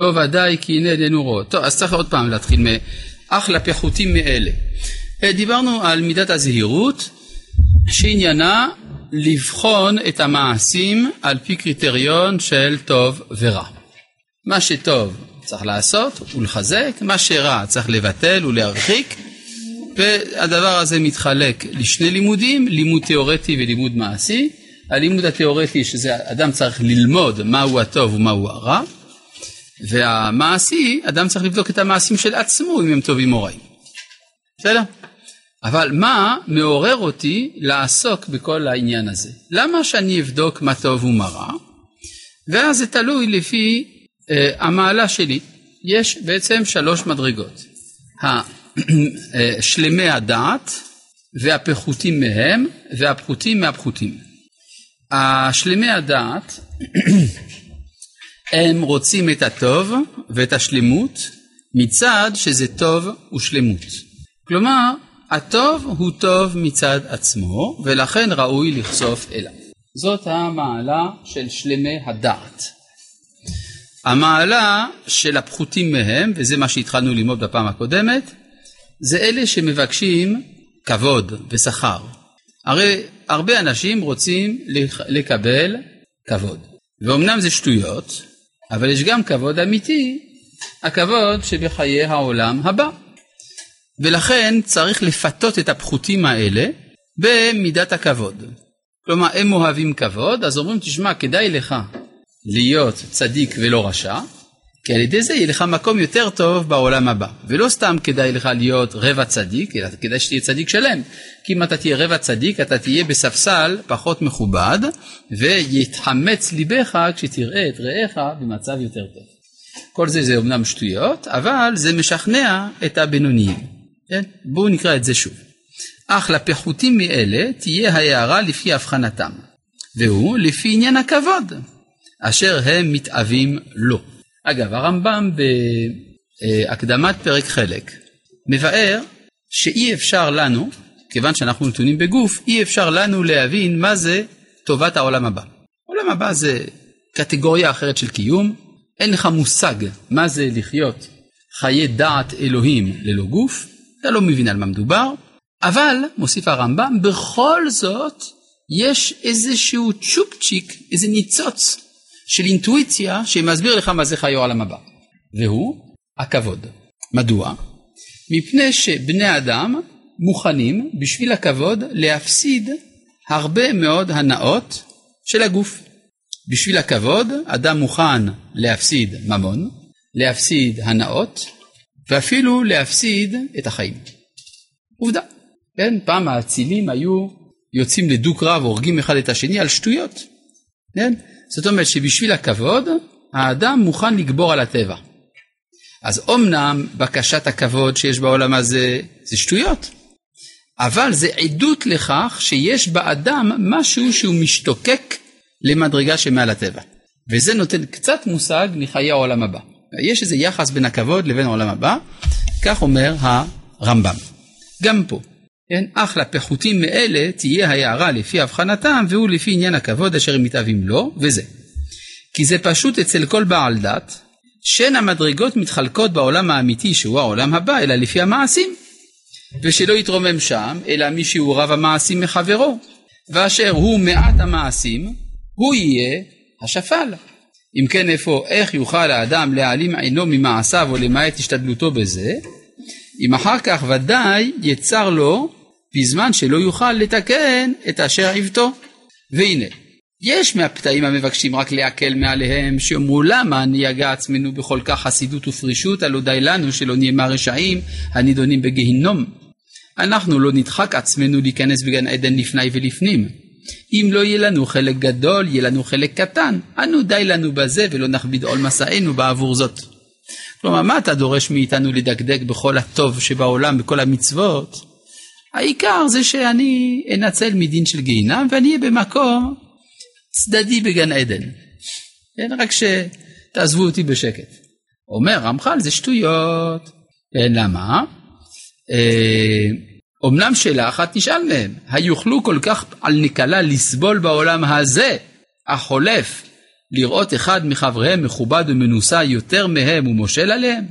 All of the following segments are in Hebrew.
לא ודאי כי הנה עינינו רואות. טוב, אז צריך עוד פעם להתחיל מ... אך לפחותים מאלה. אה, דיברנו על מידת הזהירות שעניינה לבחון את המעשים על פי קריטריון של טוב ורע. מה שטוב צריך לעשות ולחזק, מה שרע צריך לבטל ולהרחיק, והדבר הזה מתחלק לשני לימודים, לימוד תיאורטי ולימוד מעשי. הלימוד התיאורטי שזה אדם צריך ללמוד מהו הטוב ומהו הרע, והמעשי, אדם צריך לבדוק את המעשים של עצמו אם הם טובים או רעים. בסדר? אבל מה מעורר אותי לעסוק בכל העניין הזה? למה שאני אבדוק מה טוב ומה רע? ואז זה תלוי לפי אה, המעלה שלי. יש בעצם שלוש מדרגות. שלמי הדעת והפחותים מהם והפחותים מהפחותים. השלמי הדעת הם רוצים את הטוב ואת השלמות מצד שזה טוב ושלמות. כלומר, הטוב הוא טוב מצד עצמו, ולכן ראוי לחשוף אליו. זאת המעלה של שלמי הדעת. המעלה של הפחותים מהם, וזה מה שהתחלנו ללמוד בפעם הקודמת, זה אלה שמבקשים כבוד ושכר. הרי הרבה אנשים רוצים לקבל כבוד. ואומנם זה שטויות, אבל יש גם כבוד אמיתי, הכבוד שבחיי העולם הבא. ולכן צריך לפתות את הפחותים האלה במידת הכבוד. כלומר, הם אוהבים כבוד, אז אומרים, תשמע, כדאי לך להיות צדיק ולא רשע, כי על ידי זה יהיה לך מקום יותר טוב בעולם הבא. ולא סתם כדאי לך להיות רבע צדיק, אלא כדאי שתהיה צדיק שלם. כי אם אתה תהיה רבע צדיק, אתה תהיה בספסל פחות מכובד, ויתחמץ ליבך כשתראה את רעיך במצב יותר טוב. כל זה זה אמנם שטויות, אבל זה משכנע את הבינוניים. כן? בואו נקרא את זה שוב. אך לפחותים מאלה תהיה ההערה לפי הבחנתם, והוא לפי עניין הכבוד, אשר הם מתאווים לו. אגב, הרמב"ם בהקדמת פרק חלק מבאר שאי אפשר לנו, כיוון שאנחנו נתונים בגוף, אי אפשר לנו להבין מה זה טובת העולם הבא. העולם הבא זה קטגוריה אחרת של קיום, אין לך מושג מה זה לחיות חיי דעת אלוהים ללא גוף, אתה לא מבין על מה מדובר, אבל, מוסיף הרמב"ם, בכל זאת יש איזשהו צ'ופצ'יק, איזה ניצוץ של אינטואיציה שמסביר לך מה זה חיי העולם הבא, והוא הכבוד. מדוע? מפני שבני אדם מוכנים בשביל הכבוד להפסיד הרבה מאוד הנאות של הגוף. בשביל הכבוד אדם מוכן להפסיד ממון, להפסיד הנאות ואפילו להפסיד את החיים. עובדה, כן? פעם האצילים היו יוצאים לדו-קרב, הורגים אחד את השני על שטויות, כן? זאת אומרת שבשביל הכבוד, האדם מוכן לגבור על הטבע. אז אומנם בקשת הכבוד שיש בעולם הזה זה שטויות, אבל זה עדות לכך שיש באדם משהו שהוא משתוקק למדרגה שמעל הטבע. וזה נותן קצת מושג מחיי העולם הבא. יש איזה יחס בין הכבוד לבין העולם הבא, כך אומר הרמב"ם. גם פה, כן, אך לפחותים מאלה תהיה ההערה לפי הבחנתם והוא לפי עניין הכבוד אשר הם מתאווים לו, וזה. כי זה פשוט אצל כל בעל דת, שאין המדרגות מתחלקות בעולם האמיתי שהוא העולם הבא, אלא לפי המעשים. ושלא יתרומם שם, אלא מי שהוא רב המעשים מחברו, ואשר הוא מעט המעשים, הוא יהיה השפל. אם כן איפה, איך יוכל האדם להעלים עינו ממעשיו או למעט השתדלותו בזה, אם אחר כך ודאי יצר לו בזמן שלא יוכל לתקן את אשר עיוותו. והנה, יש מהפתאים המבקשים רק להקל מעליהם, שאומרו למה ניהגה עצמנו בכל כך חסידות ופרישות, הלא די לנו שלא נהיה מהרשעים הנידונים בגיהינום. אנחנו לא נדחק עצמנו להיכנס בגן עדן לפני ולפנים. אם לא יהיה לנו חלק גדול, יהיה לנו חלק קטן. אנו די לנו בזה ולא נכביד עול מסענו בעבור זאת. כלומר, מה אתה דורש מאיתנו לדקדק בכל הטוב שבעולם, בכל המצוות? העיקר זה שאני אנצל מדין של גיהינם ואני אהיה במקום צדדי בגן עדן. כן, רק שתעזבו אותי בשקט. אומר רמח"ל זה שטויות. כן, למה? אה, אמנם שאלה אחת נשאל מהם, היוכלו כל כך על נקלה לסבול בעולם הזה, החולף, לראות אחד מחבריהם מכובד ומנוסה יותר מהם ומושל עליהם?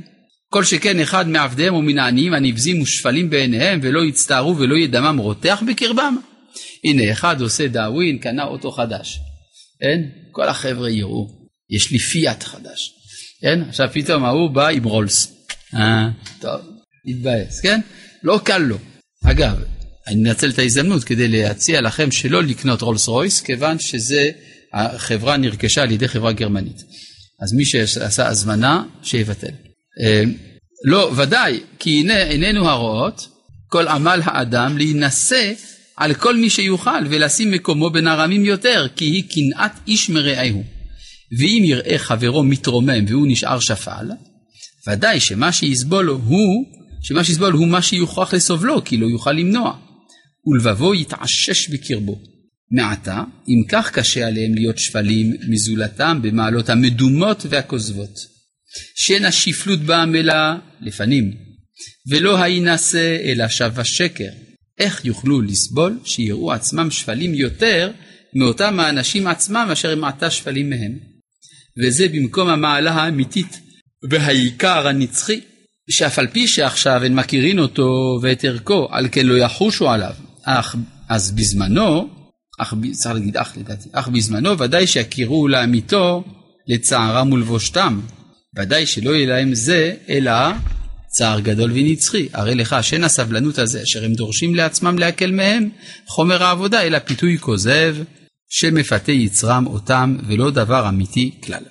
כל שכן אחד מעבדיהם ומן העניים הנבזים ושפלים בעיניהם ולא יצטערו ולא יהיה דמם רותח בקרבם? הנה אחד עושה דאווין, קנה אוטו חדש. אין? כל החבר'ה יראו, יש לי פיאט חדש. כן? עכשיו פתאום ההוא בא עם רולס. אה, טוב, התבאס, כן? לא קל לו. אגב, אני מנצל את ההזדמנות כדי להציע לכם שלא לקנות רולס רויס, כיוון שזה, החברה נרכשה על ידי חברה גרמנית. אז מי שעשה הזמנה, שיבטל. אה, לא, ודאי, כי הנה עינינו הרואות, כל עמל האדם להינשא על כל מי שיוכל ולשים מקומו בין הרמים יותר, כי היא קנאת איש מרעהו. ואם יראה חברו מתרומם והוא נשאר שפל, ודאי שמה שיסבול הוא, שמה שיסבול הוא מה שיוכרח לסובלו, כי לא יוכל למנוע. ולבבו יתעשש בקרבו. מעתה, אם כך קשה עליהם להיות שפלים מזולתם במעלות המדומות והכוזבות. שאין השפלות בעמלה לפנים, ולא ההינשא אלא שב השקר. איך יוכלו לסבול שיראו עצמם שפלים יותר מאותם האנשים עצמם אשר הם עתה שפלים מהם? וזה במקום המעלה האמיתית והעיקר הנצחי, שאף על פי שעכשיו הן מכירין אותו ואת ערכו, על כן לא יחושו עליו. אך אז בזמנו, אך, צריך להגיד אך לדעתי, אך בזמנו ודאי שיכירו לאמיתו לצערם ולבושתם. ודאי שלא יהיה להם זה, אלא צער גדול ונצחי. הרי לך שאין הסבלנות הזה אשר הם דורשים לעצמם להקל מהם חומר העבודה, אלא פיתוי כוזב שמפתה יצרם אותם ולא דבר אמיתי כלל.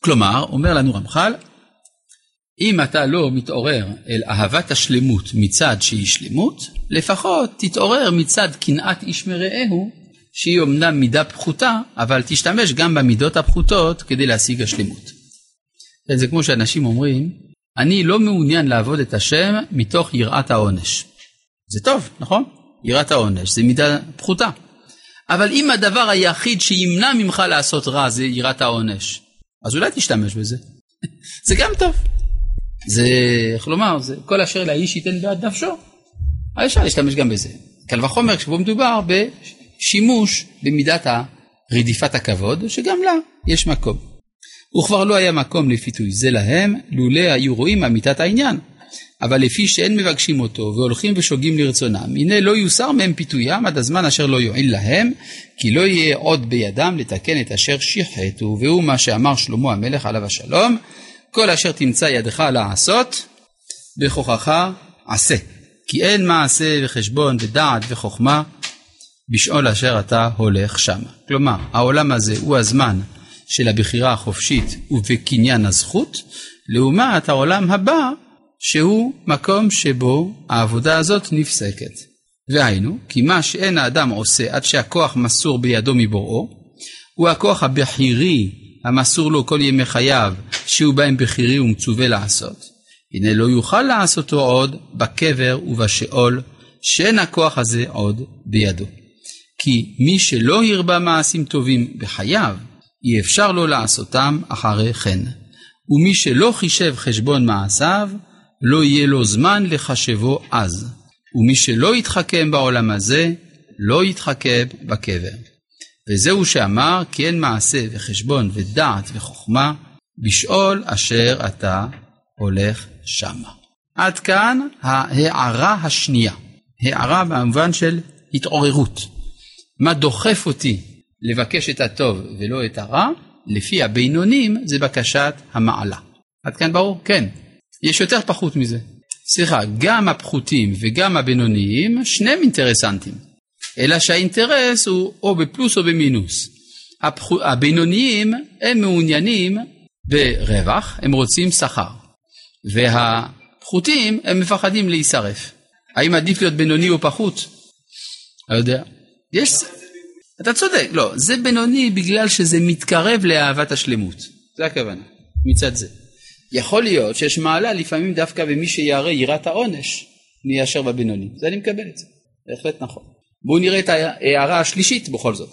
כלומר, אומר לנו רמח"ל, אם אתה לא מתעורר אל אהבת השלמות מצד שהיא שלמות, לפחות תתעורר מצד קנאת איש מרעהו, שהיא אמנם מידה פחותה, אבל תשתמש גם במידות הפחותות כדי להשיג השלמות. זה כמו שאנשים אומרים, אני לא מעוניין לעבוד את השם מתוך יראת העונש. זה טוב, נכון? יראת העונש זה מידה פחותה. אבל אם הדבר היחיד שימנע ממך לעשות רע זה יראת העונש, אז אולי תשתמש בזה. זה גם טוב. זה, איך לומר, זה כל אשר לאיש ייתן בעד נפשו. אפשר להשתמש גם בזה. קל וחומר כשבו מדובר בשימוש במידת רדיפת הכבוד, שגם לה יש מקום. וכבר לא היה מקום לפיתוי זה להם, לולא היו רואים אמיתת העניין. אבל לפי שאין מבקשים אותו והולכים ושוגים לרצונם, הנה לא יוסר מהם פיתוים עד הזמן אשר לא יועיל להם, כי לא יהיה עוד בידם לתקן את אשר שחטו, והוא מה שאמר שלמה המלך עליו השלום, כל אשר תמצא ידך לעשות, בכוחך עשה. כי אין מעשה וחשבון ודעת וחוכמה בשאול אשר אתה הולך שמה. כלומר, העולם הזה הוא הזמן של הבחירה החופשית ובקניין הזכות, לעומת העולם הבא שהוא מקום שבו העבודה הזאת נפסקת. והיינו, כי מה שאין האדם עושה עד שהכוח מסור בידו מבוראו, הוא הכוח הבכירי המסור לו כל ימי חייו, שהוא בהם בכירי ומצווה לעשות. הנה לא יוכל לעשותו עוד בקבר ובשאול, שאין הכוח הזה עוד בידו. כי מי שלא הרבה מעשים טובים בחייו, אי אפשר לו לעשותם אחרי כן. ומי שלא חישב חשבון מעשיו, לא יהיה לו זמן לחשבו אז. ומי שלא יתחכם בעולם הזה, לא יתחכם בקבר. וזהו שאמר כי אין מעשה וחשבון ודעת וחוכמה בשאול אשר אתה הולך שמה. עד כאן ההערה השנייה, הערה במובן של התעוררות. מה דוחף אותי לבקש את הטוב ולא את הרע, לפי הבינונים זה בקשת המעלה. עד כאן ברור? כן. יש יותר פחות מזה. סליחה, גם הפחותים וגם הבינוניים, שניהם אינטרסנטים. אלא שהאינטרס הוא או בפלוס או במינוס. הפח... הבינוניים הם מעוניינים ברווח, הם רוצים שכר. והפחותים הם מפחדים להישרף. האם עדיף להיות בינוני או פחות? לא יודע. יש... אתה צודק, לא, זה בינוני בגלל שזה מתקרב לאהבת השלמות. זה הכוונה, מצד זה. יכול להיות שיש מעלה לפעמים דווקא במי שירא יראת העונש מאשר בבינוני. זה אני מקבל את זה, בהחלט נכון. בואו נראה את ההערה השלישית בכל זאת.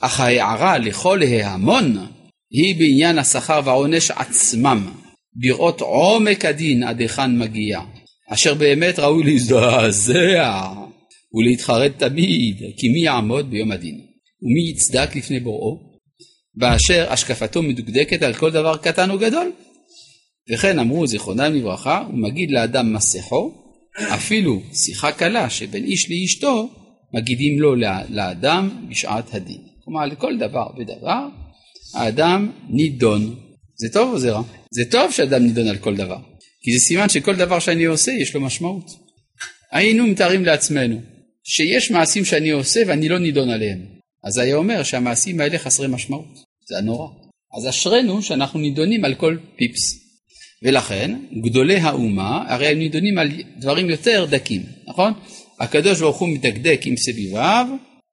אך ההערה לכל ההמון היא בעניין השכר והעונש עצמם, לראות עומק הדין עד היכן מגיע, אשר באמת ראוי להזדעזע ולהתחרט תמיד, כי מי יעמוד ביום הדין, ומי יצדק לפני בוראו? באשר השקפתו מדוקדקת על כל דבר קטן או גדול. וכן אמרו זיכרונם לברכה, הוא מגיד לאדם מסכו, אפילו שיחה קלה שבין איש לאשתו, מגידים לו לאדם בשעת הדין. כלומר, לכל דבר ודבר, האדם נידון. זה טוב או זה רע? זה טוב שאדם נידון על כל דבר, כי זה סימן שכל דבר שאני עושה יש לו משמעות. היינו מתארים לעצמנו שיש מעשים שאני עושה ואני לא נידון עליהם. אז היה אומר שהמעשים האלה חסרי משמעות. זה הנורא. אז אשרינו שאנחנו נידונים על כל פיפס. ולכן גדולי האומה הרי הם נידונים על דברים יותר דקים, נכון? הקדוש ברוך הוא מדקדק עם סביביו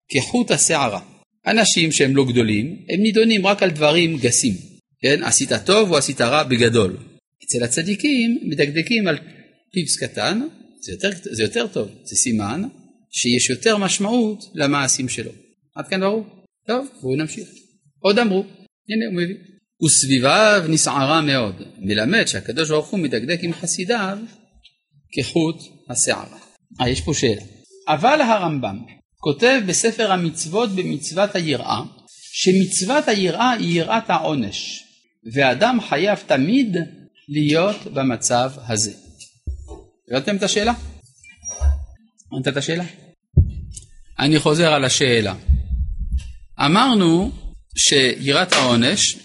כחוט השערה. אנשים שהם לא גדולים הם נידונים רק על דברים גסים, כן? עשית טוב או עשית רע בגדול. אצל הצדיקים מדקדקים על פיפס קטן, זה יותר, זה יותר טוב, זה סימן שיש יותר משמעות למעשים שלו. עד כאן ברור? טוב, בואו נמשיך. עוד אמרו, הנה הוא מביא. וסביביו נסערה מאוד, מלמד שהקדוש ברוך הוא מדקדק עם חסידיו כחוט השערה. אה, יש פה שאלה. אבל הרמב"ם כותב בספר המצוות במצוות היראה, שמצוות היראה היא יראת העונש, ואדם חייב תמיד להיות במצב הזה. הבנתם את השאלה? הבנת את השאלה? אני חוזר על השאלה. אמרנו שיראת העונש,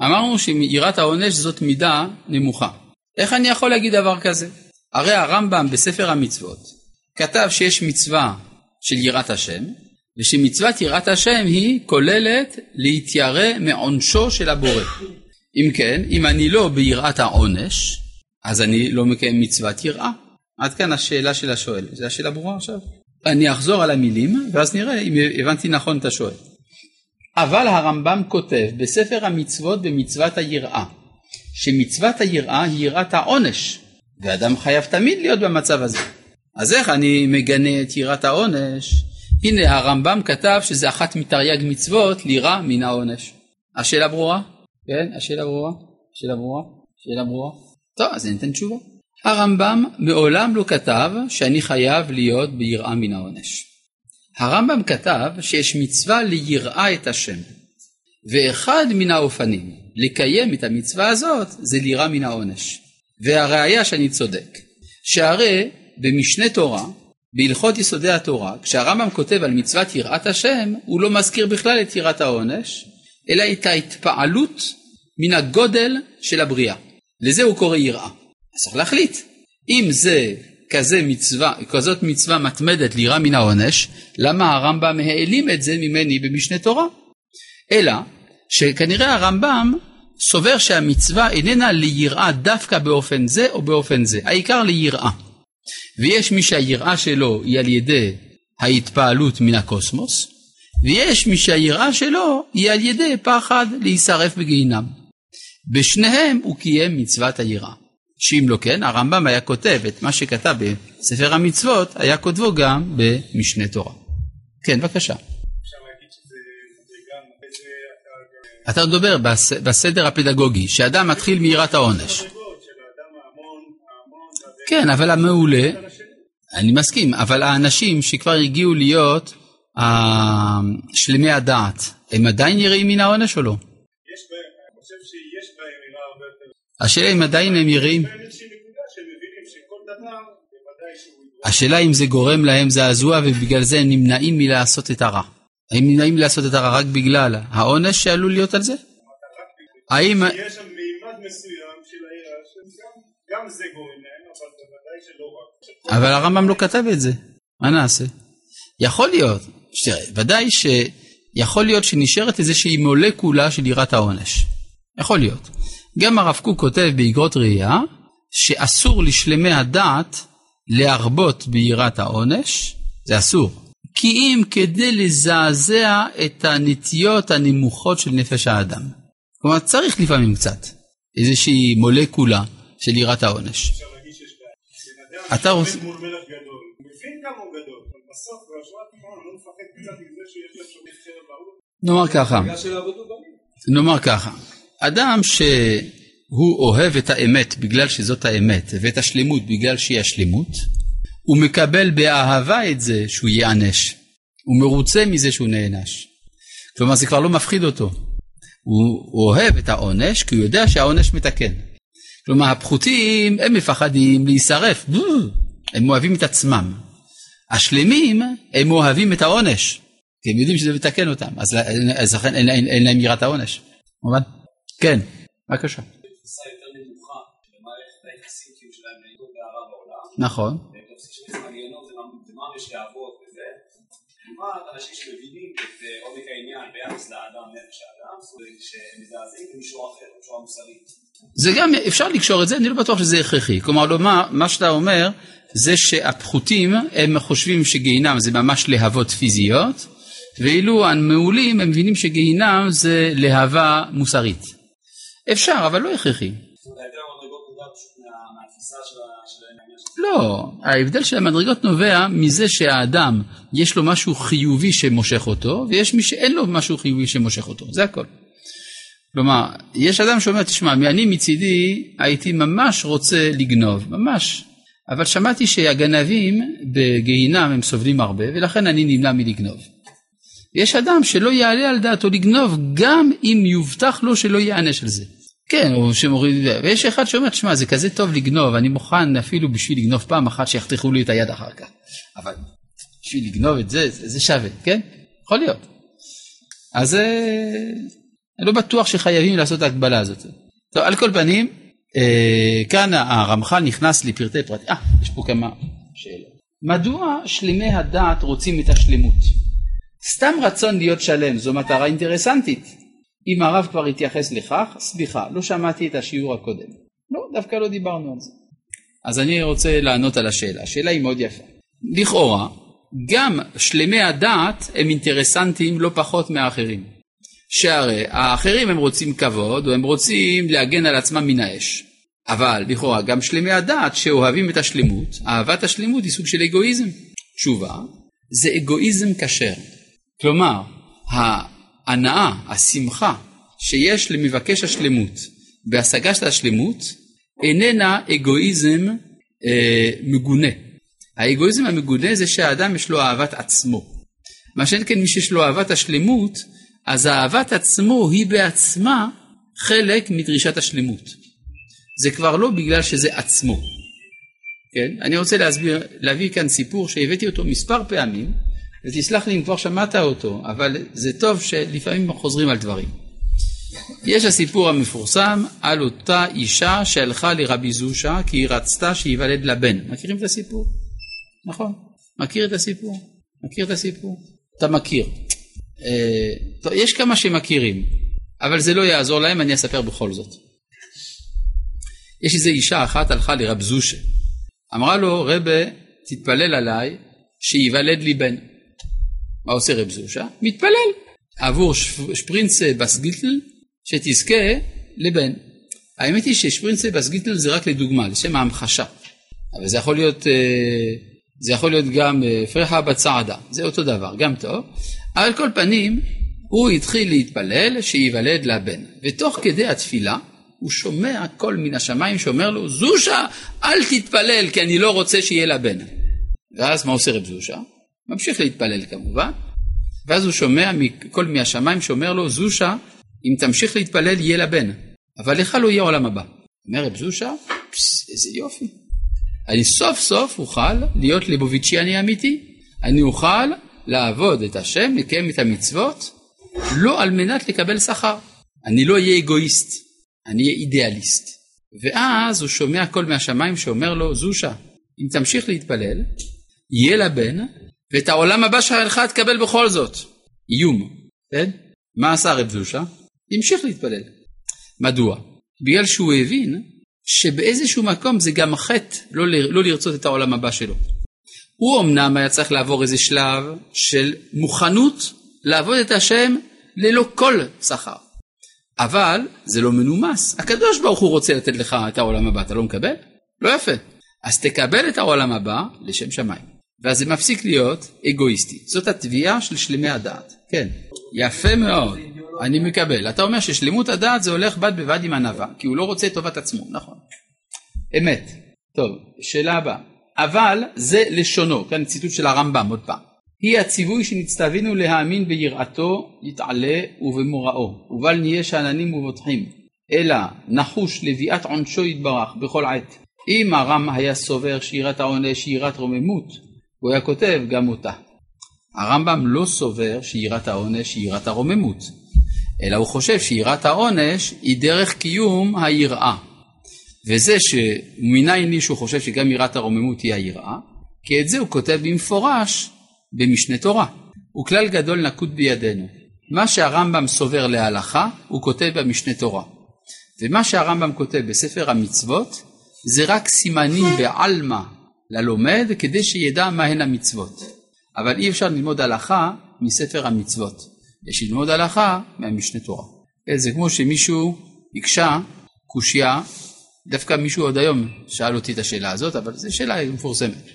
אמרנו שיראת העונש זאת מידה נמוכה. איך אני יכול להגיד דבר כזה? הרי הרמב"ם בספר המצוות כתב שיש מצווה של יראת השם, ושמצוות יראת השם היא כוללת להתיירא מעונשו של הבורא. אם כן, אם אני לא ביראת העונש, אז אני לא מקיים מצוות יראה. עד כאן השאלה של השואל. זו השאלה ברורה עכשיו? אני אחזור על המילים, ואז נראה אם הבנתי נכון את השואל. אבל הרמב"ם כותב בספר המצוות במצוות היראה, שמצוות היראה היא יראת העונש, ואדם חייב תמיד להיות במצב הזה. אז איך אני מגנה את יראת העונש? הנה הרמב"ם כתב שזה אחת מתרי"ג מצוות לירה מן העונש. השאלה ברורה? כן, השאלה ברורה? השאלה ברורה? השאלה ברורה? טוב, אז אני אתן תשובה. הרמב"ם מעולם לא כתב שאני חייב להיות ביראה מן העונש. הרמב"ם כתב שיש מצווה ליראה את השם, ואחד מן האופנים לקיים את המצווה הזאת זה לירה מן העונש. והראיה שאני צודק, שהרי במשנה תורה, בהלכות יסודי התורה, כשהרמב"ם כותב על מצוות יראת השם, הוא לא מזכיר בכלל את יראת העונש, אלא את ההתפעלות מן הגודל של הבריאה. לזה הוא קורא יראה. אז צריך להחליט. אם זה כזה מצווה, כזאת מצווה מתמדת לירה מן העונש, למה הרמב"ם העלים את זה ממני במשנה תורה? אלא שכנראה הרמב"ם סובר שהמצווה איננה ליראה דווקא באופן זה או באופן זה, העיקר ליראה. ויש מי שהיראה שלו היא על ידי ההתפעלות מן הקוסמוס, ויש מי שהיראה שלו היא על ידי פחד להישרף בגיהינם. בשניהם הוא קיים מצוות היראה. שאם לא כן, הרמב"ם היה כותב את מה שכתב בספר המצוות, היה כותבו גם במשנה תורה. כן, בבקשה. אתה מדבר בסדר הפדגוגי, שאדם מתחיל מיראת העונש. כן, אבל המעולה, אני מסכים, אבל האנשים שכבר הגיעו להיות שלמי הדעת, הם עדיין יראים מן העונש או לא? השאלה אם עדיין הם יראים. השאלה אם זה גורם להם זעזוע ובגלל זה הם נמנעים מלעשות את הרע. הם נמנעים מלעשות את הרע רק בגלל העונש שעלול להיות על זה? האם... יש שם מימד מסוים של העירה שגם זה גורם להם, אבל בוודאי שלא רק. אבל הרמב"ם לא כתב את זה, מה נעשה? יכול להיות, ודאי שיכול להיות שנשארת איזושהי מולקולה של יראת העונש. יכול להיות. גם הרב קוק כותב באגרות ראייה שאסור לשלמי הדעת להרבות ביראת העונש, זה אסור. כי אם כדי לזעזע את הנטיות הנמוכות של נפש האדם. כלומר צריך לפעמים קצת איזושהי מולקולה של יראת העונש. אתה רוצה... נאמר ככה, נאמר ככה, אדם שהוא אוהב את האמת בגלל שזאת האמת, ואת השלמות בגלל שהיא השלמות, הוא מקבל באהבה את זה שהוא ייענש. הוא מרוצה מזה שהוא נענש. כלומר זה כבר לא מפחיד אותו. הוא אוהב את העונש כי הוא יודע שהעונש מתקן. כלומר, הפחותים, הם מפחדים להישרף, הם אוהבים את עצמם. השלמים, הם אוהבים את העונש, כי הם יודעים שזה מתקן אותם, אז לכן אין, אין, אין להם יראת העונש. מובן? כן, בבקשה. נכון. לעומת אנשים שמבינים את עומק העניין ביחס לאדם, נפש האדם, שמזעזעים במישור אחר, במישור המוסרי. זה גם, אפשר לקשור את זה, אני לא בטוח שזה הכרחי. כלומר, לומר, מה שאתה אומר, זה שהפחותים, הם חושבים שגיהינם זה ממש להבות פיזיות, ואילו המעולים, הם מבינים שגיהינם זה להבה מוסרית. אפשר, אבל לא הכרחי. לא, ההבדל של המדרגות נובע מזה שהאדם יש לו משהו חיובי שמושך אותו ויש מי שאין לו משהו חיובי שמושך אותו, זה הכל. כלומר, יש אדם שאומר, תשמע, אני מצידי הייתי ממש רוצה לגנוב, ממש, אבל שמעתי שהגנבים בגיהינם הם סובלים הרבה ולכן אני נמנע מלגנוב. יש אדם שלא יעלה על דעתו לגנוב גם אם יובטח לו שלא ייענש על זה. כן, או שמוריד, ויש אחד שאומר, תשמע, זה כזה טוב לגנוב, אני מוכן אפילו בשביל לגנוב פעם אחת שיחתכו לי את היד אחר כך. אבל בשביל לגנוב את זה, זה, שווה, כן? יכול להיות. אז אה, אני לא בטוח שחייבים לעשות את ההגבלה הזאת. טוב, על כל פנים, אה, כאן הרמח"ל נכנס לפרטי פרטים. אה, יש פה כמה שאלות. מדוע שלמי הדעת רוצים את השלמות? סתם רצון להיות שלם זו מטרה אינטרסנטית. אם הרב כבר התייחס לכך, סליחה, לא שמעתי את השיעור הקודם. לא, דווקא לא דיברנו על זה. אז אני רוצה לענות על השאלה. השאלה היא מאוד יפה. לכאורה, גם שלמי הדעת הם אינטרסנטים לא פחות מהאחרים. שהרי האחרים הם רוצים כבוד, או הם רוצים להגן על עצמם מן האש. אבל לכאורה גם שלמי הדעת שאוהבים את השלמות, אהבת השלמות היא סוג של אגואיזם. תשובה, זה אגואיזם כשר. כלומר, ההנאה, השמחה שיש למבקש השלמות בהשגת השלמות איננה אגואיזם אה, מגונה. האגואיזם המגונה זה שהאדם יש לו אהבת עצמו. מה שאין כן מי שיש לו אהבת השלמות, אז אהבת עצמו היא בעצמה חלק מדרישת השלמות. זה כבר לא בגלל שזה עצמו. כן? אני רוצה להסביר, להביא כאן סיפור שהבאתי אותו מספר פעמים, ותסלח לי אם כבר שמעת אותו, אבל זה טוב שלפעמים חוזרים על דברים. יש הסיפור המפורסם על אותה אישה שהלכה לרבי זושה כי היא רצתה שייוולד לה בן. מכירים את הסיפור? נכון. מכיר את הסיפור? מכיר את הסיפור? אתה מכיר. אה, טוב, יש כמה שמכירים, אבל זה לא יעזור להם, אני אספר בכל זאת. יש איזו אישה אחת הלכה לרב זושה. אמרה לו, רבה, תתפלל עליי שייוולד לי בן. מה עושה רב זושה? מתפלל עבור שפרינצה בסגיטל שתזכה לבן. האמת היא ששפרינצה בסגיטל זה רק לדוגמה, לשם ההמחשה. אבל זה יכול להיות, אה, זה יכול להיות גם אה, פרחה בצעדה, זה אותו דבר, גם טוב. על כל פנים, הוא התחיל להתפלל שייוולד לבן. ותוך כדי התפילה, הוא שומע קול מן השמיים שאומר לו, זושה, אל תתפלל כי אני לא רוצה שיהיה לה בן. ואז מה עושה רב זושה? ממשיך להתפלל כמובן, ואז הוא שומע קול מהשמיים שאומר לו, זושה, אם תמשיך להתפלל יהיה לה בן, אבל לך לא יהיה עולם הבא. אומר רב זושה, פס, איזה יופי. אני סוף סוף אוכל להיות ליבוביצ'יאני אמיתי. אני אוכל לעבוד את השם, לקיים את המצוות, לא על מנת לקבל שכר. אני לא אהיה אגואיסט, אני אהיה אידיאליסט. ואז הוא שומע קול מהשמיים שאומר לו, זושה, אם תמשיך להתפלל, יהיה לה בן, ואת העולם הבא שלך תקבל בכל זאת. איום, כן? מה עשה רב זושה? המשיך להתפלל. מדוע? בגלל שהוא הבין שבאיזשהו מקום זה גם חטא לא, לא לרצות את העולם הבא שלו. הוא אמנם היה צריך לעבור איזה שלב של מוכנות לעבוד את השם ללא כל שכר. אבל זה לא מנומס. הקדוש ברוך הוא רוצה לתת לך את העולם הבא, אתה לא מקבל? לא יפה. אז תקבל את העולם הבא לשם שמיים. ואז זה מפסיק להיות אגואיסטי. זאת התביעה של שלמי הדעת. כן, יפה מאוד, אני מקבל. אתה אומר ששלמות הדעת זה הולך בד בבד עם ענווה, כי הוא לא רוצה את טובת עצמו, נכון. אמת. טוב, שאלה הבאה. אבל זה לשונו, כאן ציטוט של הרמב"ם עוד פעם. היא הציווי שנצטווינו להאמין ביראתו, יתעלה ובמוראו, ובל נהיה שאננים ובוטחים, אלא נחוש לביאת עונשו יתברך בכל עת. אם הרם היה סובר שיראת העונש היא יראת רוממות, הוא היה כותב גם אותה. הרמב"ם לא סובר שיראת העונש היא יראת הרוממות, אלא הוא חושב שיראת העונש היא דרך קיום היראה. וזה שמנין לי שהוא חושב שגם יראת הרוממות היא היראה, כי את זה הוא כותב במפורש במשנה תורה. הוא כלל גדול נקוט בידינו. מה שהרמב"ם סובר להלכה, הוא כותב במשנה תורה. ומה שהרמב"ם כותב בספר המצוות, זה רק סימנים בעלמא ללומד, כדי שידע מהן המצוות. אבל אי אפשר ללמוד הלכה מספר המצוות. יש ללמוד הלכה מהמשנה תורה. זה כמו שמישהו הקשה קושייה, דווקא מישהו עוד היום שאל אותי את השאלה הזאת, אבל זו שאלה מפורסמת.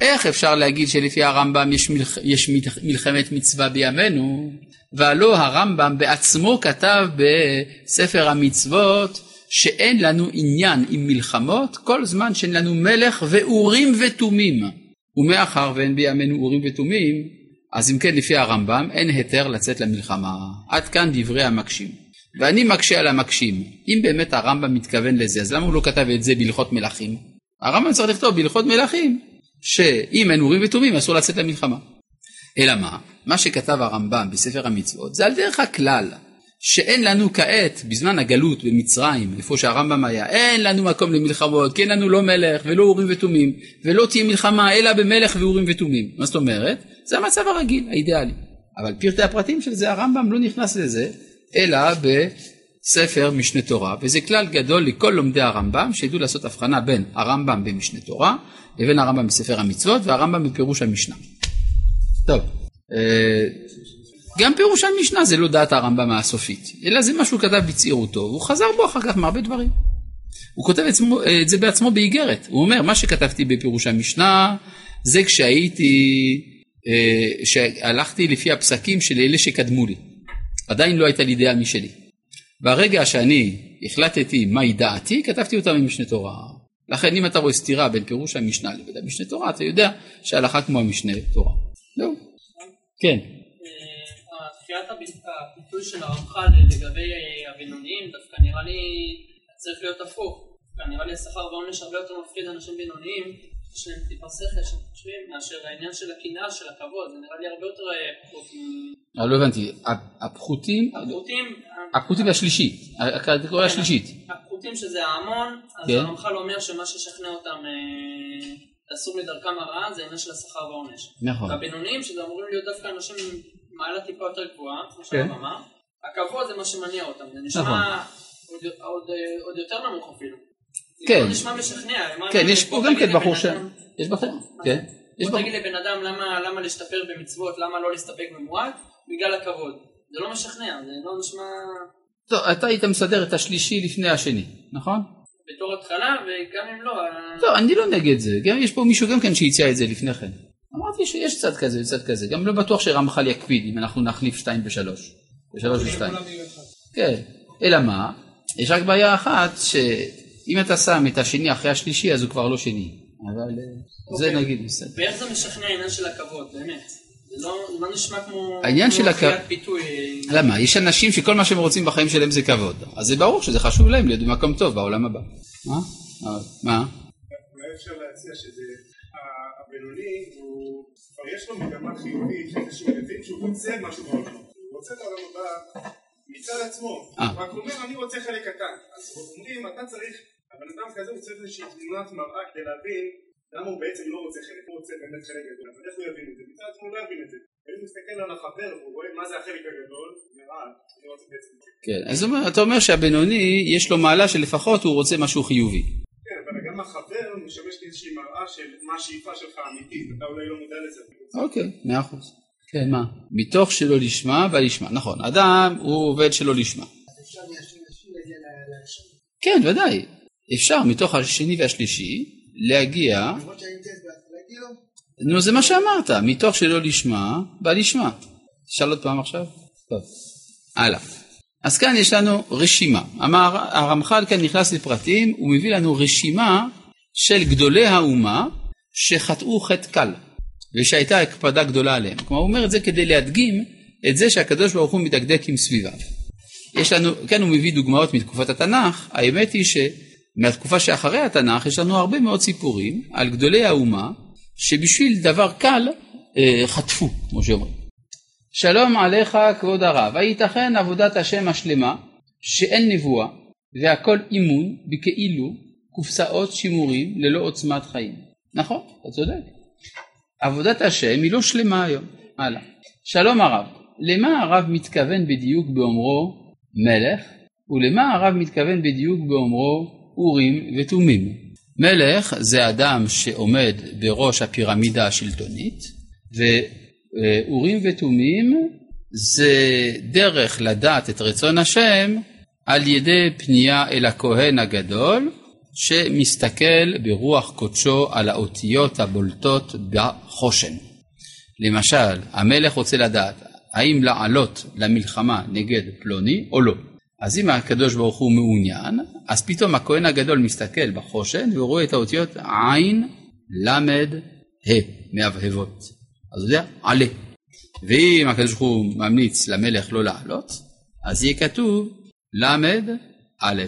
איך אפשר להגיד שלפי הרמב"ם יש, מלח... יש מלחמת מצווה בימינו, והלא הרמב"ם בעצמו כתב בספר המצוות שאין לנו עניין עם מלחמות כל זמן שאין לנו מלך ואורים ותומים. ומאחר ואין בימינו אורים ותומים, אז אם כן לפי הרמב"ם אין היתר לצאת למלחמה. עד כאן דברי המקשים. ואני מקשה על המקשים, אם באמת הרמב"ם מתכוון לזה, אז למה הוא לא כתב את זה בהלכות מלכים? הרמב"ם צריך לכתוב בהלכות מלכים שאם אין אורים ותומים אסור לצאת למלחמה. אלא מה? מה שכתב הרמב"ם בספר המצוות זה על דרך הכלל שאין לנו כעת בזמן הגלות במצרים איפה שהרמב"ם היה אין לנו מקום למלחמות כי אין לנו לא מלך ולא אורים ותומים ולא תהיה מלחמה אלא במלך ואורים ותומים מה זאת אומרת? זה המצב הרגיל האידיאלי אבל פרטי הפרטים של זה הרמב"ם לא נכנס לזה אלא בספר משנה תורה וזה כלל גדול לכל לומדי הרמב"ם שידעו לעשות הבחנה בין הרמב"ם במשנה תורה לבין הרמב"ם בספר המצוות והרמב"ם בפירוש המשנה. טוב, אה, גם פירוש המשנה זה לא דעת הרמב"ם הסופית, אלא זה מה שהוא כתב בצעירותו, והוא חזר בו אחר כך מהרבה דברים. הוא כותב את זה בעצמו באיגרת, הוא אומר מה שכתבתי בפירוש המשנה זה כשהייתי, אה, שהלכתי לפי הפסקים של אלה שקדמו לי, עדיין לא הייתה לי דעה משלי. ברגע שאני החלטתי מהי דעתי, כתבתי אותה ממשנה תורה. לכן אם אתה רואה סתירה בין פירוש המשנה לבין המשנה תורה, אתה יודע שהלכה כמו המשנה תורה. זהו. כן. תחילת הפיתוי של הרמח"ל לגבי הבינוניים דווקא נראה לי צריך להיות הפוך. נראה לי השכר והעונש הרבה יותר מפחיד אנשים בינוניים יש להם טיפה שכל שהם חושבים מאשר העניין של הקנאה של הכבוד. זה נראה לי הרבה יותר אה, פחות אה, לא הבנתי. הפחותים הפחותים השלישית הקטגוריה כן, השלישית. הפחותים שזה ההמון אז כן. הרמח"ל אומר שמה ששכנע אותם אה, מדרכם הרעה זה העניין של השכר והעונש. נכון. והבינוניים שזה אמורים להיות דווקא אנשים מעלה טיפה יותר גבוהה כמו כן. שהרב אמר הכבוד זה מה שמניע אותם זה נשמע נכון. עוד- עוד עוד יותר נמוך אפילו כן. זה לא נשמע משכנע מה כן אני- יש פה גם כן בחור ש... יש בחור כן יש בוא תגיד לבן אדם למה, למה להשתפר במצוות, למה לא להסתפק במועט, בגלל הכבוד. זה לא משכנע, זה לא נשמע טוב אתה היית מסדר את השלישי לפני השני נכון? בתור התחלה, וגם אם לא, טוב אני לא נגד זה גם יש פה מישהו גם כן שהציע את זה לפני כן אמרתי שיש צד כזה וצד כזה גם לא בטוח שרמח"ל יקפיד אם אנחנו נחליף שתיים בשלוש בשלוש ושתיים כן אלא מה יש רק בעיה אחת שאם אתה שם את השני אחרי השלישי אז הוא כבר לא שני אבל אה, זה אוקיי. נגיד בסדר ואיך זה משכנע העניין של הכבוד, באמת. זה לא, לא נשמע כמו... העניין של הכ- תחילת פיתוי. למה? יש אנשים שכל מה שהם רוצים בחיים שלהם זה כבוד. אז זה ברור שזה חשוב להם להיות במקום טוב בעולם הבא. מה? מה? אולי אפשר להציע שזה, הבינוני הוא, כבר יש לו מגמה חיובית, שאיזשהו מבין שהוא רוצה משהו בעולם, הוא רוצה את העולם הבא מצד עצמו, אה. הוא רק אומר אני רוצה חלק קטן, אז אומרים אתה צריך, הבן אדם כזה הוא צריך איזושהי תמונת מראה כדי להבין למה הוא בעצם לא רוצה חלק, הוא רוצה באמת חלק גדול, אבל איך הוא יבין את זה? מצד עצמו הוא לא יבין את זה, ואם הוא מסתכל על החבר והוא רואה מה זה החלק הגדול, הוא כן, אז הוא אומר- אתה אומר שהבינוני יש לו מעלה שלפחות הוא רוצה משהו חיובי. גם החבר משמש כאיזושהי מראה של מה השאיפה שלך האמיתית, אתה אולי לא מודע לזה. אוקיי, מאה אחוז. כן, מה? מתוך שלא לשמה בא לשמה. נכון, אדם הוא עובד שלא לשמה. כן, ודאי. אפשר מתוך השני והשלישי להגיע, נו זה מה שאמרת, מתוך שלא לשמה בא לשמה. תשאל עוד פעם עכשיו? טוב, הלאה. אז כאן יש לנו רשימה. אמר הרמח"ל כאן נכנס לפרטים, הוא מביא לנו רשימה של גדולי האומה שחטאו חטא קל. ושהייתה הקפדה גדולה עליהם. כלומר, הוא אומר את זה כדי להדגים את זה שהקדוש ברוך הוא מדקדק עם סביביו. יש לנו, כן הוא מביא דוגמאות מתקופת התנ"ך, האמת היא שמהתקופה שאחרי התנ"ך יש לנו הרבה מאוד סיפורים על גדולי האומה שבשביל דבר קל אה, חטפו, כמו שאומרים. שלום עליך כבוד הרב, הייתכן עבודת השם השלמה שאין נבואה והכל אימון בכאילו קופסאות שימורים ללא עוצמת חיים. נכון, אתה צודק. עבודת השם היא לא שלמה היום. הלאה. שלום הרב, למה הרב מתכוון בדיוק באומרו מלך, ולמה הרב מתכוון בדיוק באומרו אורים ותומים? מלך זה אדם שעומד בראש הפירמידה השלטונית, ואורים ותומים זה דרך לדעת את רצון השם על ידי פנייה אל הכהן הגדול, שמסתכל ברוח קודשו על האותיות הבולטות בחושן. למשל, המלך רוצה לדעת האם לעלות למלחמה נגד פלוני או לא. אז אם הקדוש ברוך הוא מעוניין, אז פתאום הכהן הגדול מסתכל בחושן ורואה את האותיות עין, למד, ה', מהבהבות. אז הוא יודע, עלה. ואם הקדוש ברוך הוא ממליץ למלך לא לעלות, אז יהיה כתוב למד, א',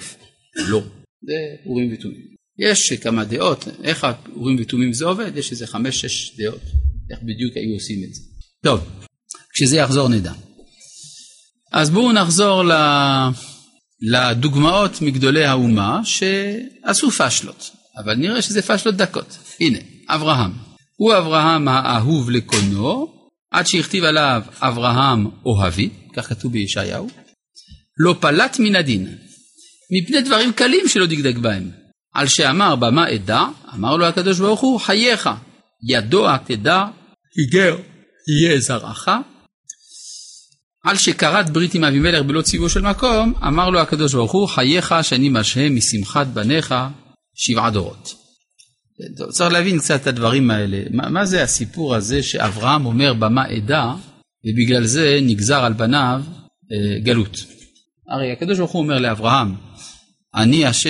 לא. זה אורים ותומים. יש כמה דעות, איך האורים ותומים זה עובד, יש איזה חמש-שש דעות, איך בדיוק היו עושים את זה. טוב, כשזה יחזור נדע. אז בואו נחזור לדוגמאות מגדולי האומה שעשו פשלות, אבל נראה שזה פשלות דקות. הנה, אברהם. הוא אברהם האהוב לקונו, עד שהכתיב עליו אברהם אוהבי, כך כתוב בישעיהו, לא פלט מן הדין, מפני דברים קלים שלא דקדק בהם. על שאמר במה אדע, אמר לו הקדוש ברוך הוא, חייך, ידוע תדע, היגר יהיה זרעך, על שכרת ברית עם אבימלך בלא ציוו של מקום, אמר לו הקדוש ברוך הוא, חייך שאני משהה משמחת בניך שבעה דורות. טוב, צריך להבין קצת את הדברים האלה. מה, מה זה הסיפור הזה שאברהם אומר במה אדע, ובגלל זה נגזר על בניו אה, גלות. הרי הקדוש ברוך הוא אומר לאברהם, אני, הש...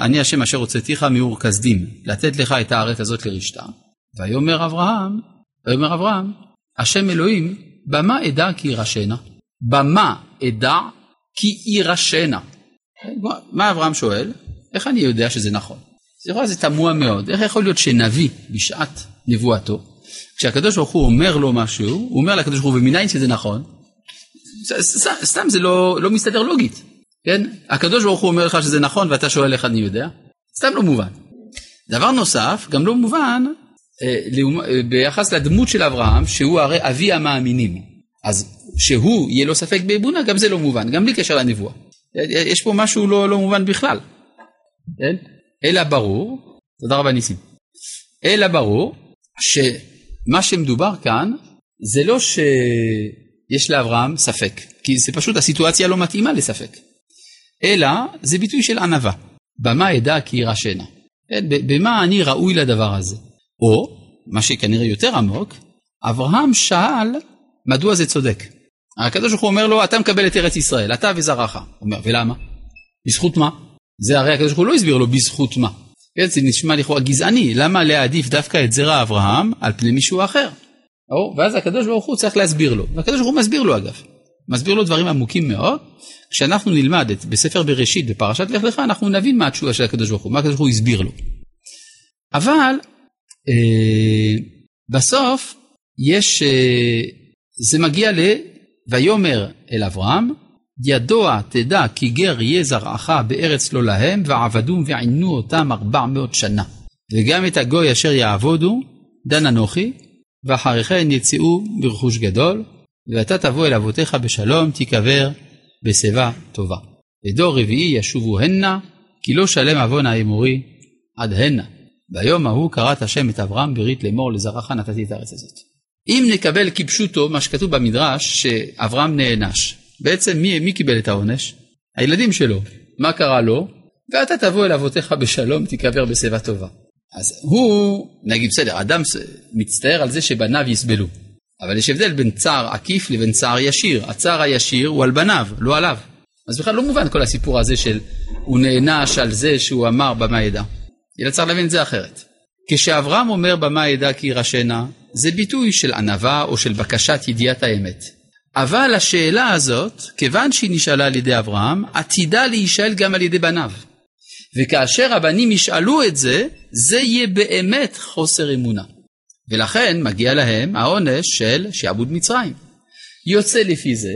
אני השם אשר הוצאתיך מאור כסדים, לתת לך את הארץ הזאת לרשתה. ויאמר אברהם, ויאמר אברהם, השם אלוהים במה אדע כי יירשנה? במה אדע כי יירשנה? מה אברהם שואל? איך אני יודע שזה נכון? זה יכול להיות תמוה מאוד. איך יכול להיות שנביא בשעת נבואתו, כשהקדוש ברוך הוא אומר לו משהו, הוא אומר לקדוש ברוך הוא ומניין שזה נכון, סתם זה לא, לא מסתדר לוגית, כן? הקדוש ברוך הוא אומר לך שזה נכון ואתה שואל איך אני יודע? סתם לא מובן. דבר נוסף, גם לא מובן אה, אה, ביחס לדמות של אברהם, שהוא הרי אבי המאמינים. אז שהוא יהיה לו ספק באמונה, גם זה לא מובן, גם בלי קשר לנבואה. אה, יש פה משהו לא, לא מובן בכלל. כן? אלא ברור, תודה רבה ניסים, אלא ברור שמה שמדובר כאן זה לא שיש לאברהם ספק, כי זה פשוט הסיטואציה לא מתאימה לספק, אלא זה ביטוי של ענווה. במה אדע כי ירשנה. כן? במה אני ראוי לדבר הזה? או, מה שכנראה יותר עמוק, אברהם שאל מדוע זה צודק. הקדוש ברוך הוא אומר לו, אתה מקבל את ארץ ישראל, אתה וזרעך. הוא אומר, ולמה? בזכות מה? זה הרי הקדוש ברוך הוא לא הסביר לו בזכות מה. כן, זה נשמע לכאורה גזעני, למה להעדיף דווקא את זרע אברהם על פני מישהו אחר? או, ואז הקדוש ברוך הוא צריך להסביר לו, והקדוש ברוך הוא מסביר לו אגב, מסביר לו דברים עמוקים מאוד. כשאנחנו נלמד את בספר בראשית בפרשת לך לך, אנחנו נבין מה התשובה של הקדוש ברוך הוא, מה הקדוש ברוך הוא הסביר לו. אבל אה, בסוף יש, אה, זה מגיע ל... ויאמר אל אברהם, ידוע תדע כי גר יהיה זרעך בארץ לא להם, ועבדום ועינו אותם ארבע מאות שנה. וגם את הגוי אשר יעבודו, דן אנוכי, ואחרי כן יצאו ברכוש גדול, ואתה תבוא אל אבותיך בשלום, תיקבר בשיבה טובה. ודור רביעי ישובו הנה, כי לא שלם עוון האמורי עד הנה. ביום ההוא קראת השם את אברהם ברית לאמור לזרעך נתתי את הארץ הזאת. אם נקבל כפשוטו מה שכתוב במדרש שאברהם נענש, בעצם מי, מי קיבל את העונש? הילדים שלו. מה קרה לו? ואתה תבוא אל אבותיך בשלום תיקבר בשיבה טובה. אז הוא, נגיד בסדר, אדם מצטער על זה שבניו יסבלו, אבל יש הבדל בין צער עקיף לבין צער ישיר. הצער הישיר הוא על בניו, לא עליו. אז בכלל לא מובן כל הסיפור הזה של הוא נענש על זה שהוא אמר במה ידע. אלא צריך להבין את זה אחרת. כשאברהם אומר במה אדע כי ירשנה, זה ביטוי של ענווה או של בקשת ידיעת האמת. אבל השאלה הזאת, כיוון שהיא נשאלה על ידי אברהם, עתידה להישאל גם על ידי בניו. וכאשר הבנים ישאלו את זה, זה יהיה באמת חוסר אמונה. ולכן מגיע להם העונש של שעבוד מצרים. יוצא לפי זה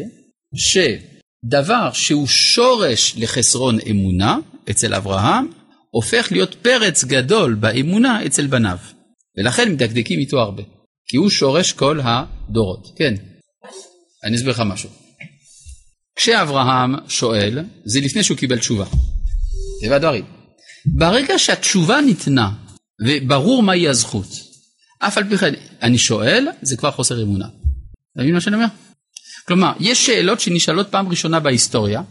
שדבר שהוא שורש לחסרון אמונה אצל אברהם, הופך להיות פרץ גדול באמונה אצל בניו. ולכן מדקדקים איתו הרבה. כי הוא שורש כל הדורות. כן, אני אסביר לך משהו. כשאברהם שואל, זה לפני שהוא קיבל תשובה. טבע הדברים. ברגע שהתשובה ניתנה, וברור מהי הזכות, אף על פי כן אני שואל, זה כבר חוסר אמונה. אתה מבין מה שאני אומר? כלומר, יש שאלות שנשאלות פעם ראשונה בהיסטוריה.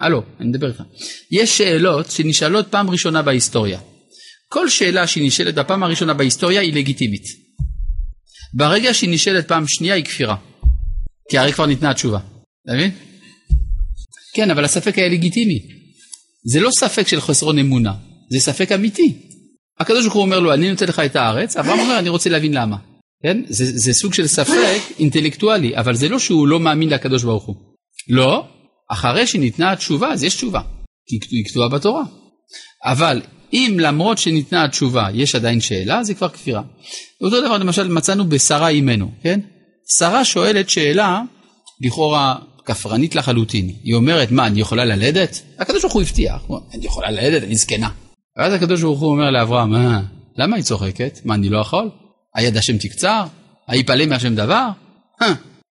הלו, אני מדבר איתך. יש שאלות שנשאלות פעם ראשונה בהיסטוריה. כל שאלה שנשאלת בפעם הראשונה בהיסטוריה היא לגיטימית. ברגע שהיא נשאלת פעם שנייה היא כפירה. כי הרי כבר ניתנה התשובה. אתה מבין? כן, אבל הספק היה לגיטימי. זה לא ספק של חסרון אמונה, זה ספק אמיתי. הקדוש ברוך הוא אומר לו, אני נותן לך את הארץ, אברהם אומר, אני רוצה להבין למה. כן? זה, זה סוג של ספק אינטלקטואלי, אבל זה לא שהוא לא מאמין לקדוש ברוך הוא. לא, אחרי שניתנה התשובה, אז יש תשובה, כי היא כתובה בתורה. אבל אם למרות שניתנה התשובה יש עדיין שאלה, זה כבר כפירה. אותו דבר למשל מצאנו בשרה אימנו, כן? שרה שואלת שאלה לכאורה כפרנית לחלוטין. היא אומרת, מה, אני יכולה ללדת? הקדוש ברוך הוא הבטיח, אני יכולה ללדת, אני זקנה. ואז הקדוש ברוך הוא אומר לאברהם, אה, למה היא צוחקת? מה, אני לא יכול? היד השם תקצר? היפלא מהשם דבר? אה,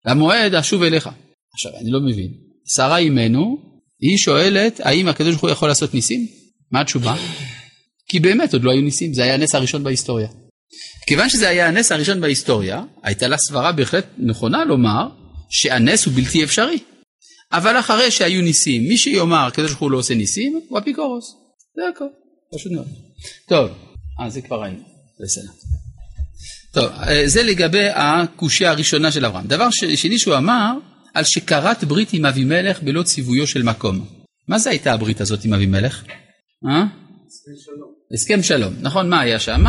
למועד אשוב אליך. עכשיו, אני לא מבין. שרה אימנו, היא שואלת, האם הקדוש ברוך הוא יכול לעשות ניסים? מה התשובה? כי באמת עוד לא היו ניסים, זה היה הנס הראשון בהיסטוריה. כיוון שזה היה הנס הראשון בהיסטוריה, הייתה לה סברה בהחלט נכונה לומר שהנס הוא בלתי אפשרי. אבל אחרי שהיו ניסים, מי שיאמר הקדוש ברוך הוא לא עושה ניסים, הוא אפיקורוס. זה הכל, פשוט מאוד. טוב, אה, זה כבר ראינו, בסדר. טוב, אה, זה לגבי הקושייה הראשונה של אברהם. דבר שני שהוא אמר, על שכרת ברית עם אבימלך בלא ציוויו של מקום. מה זה הייתה הברית הזאת עם אבימלך? אה? הסכם שלום. הסכם שלום, נכון, מה היה שם?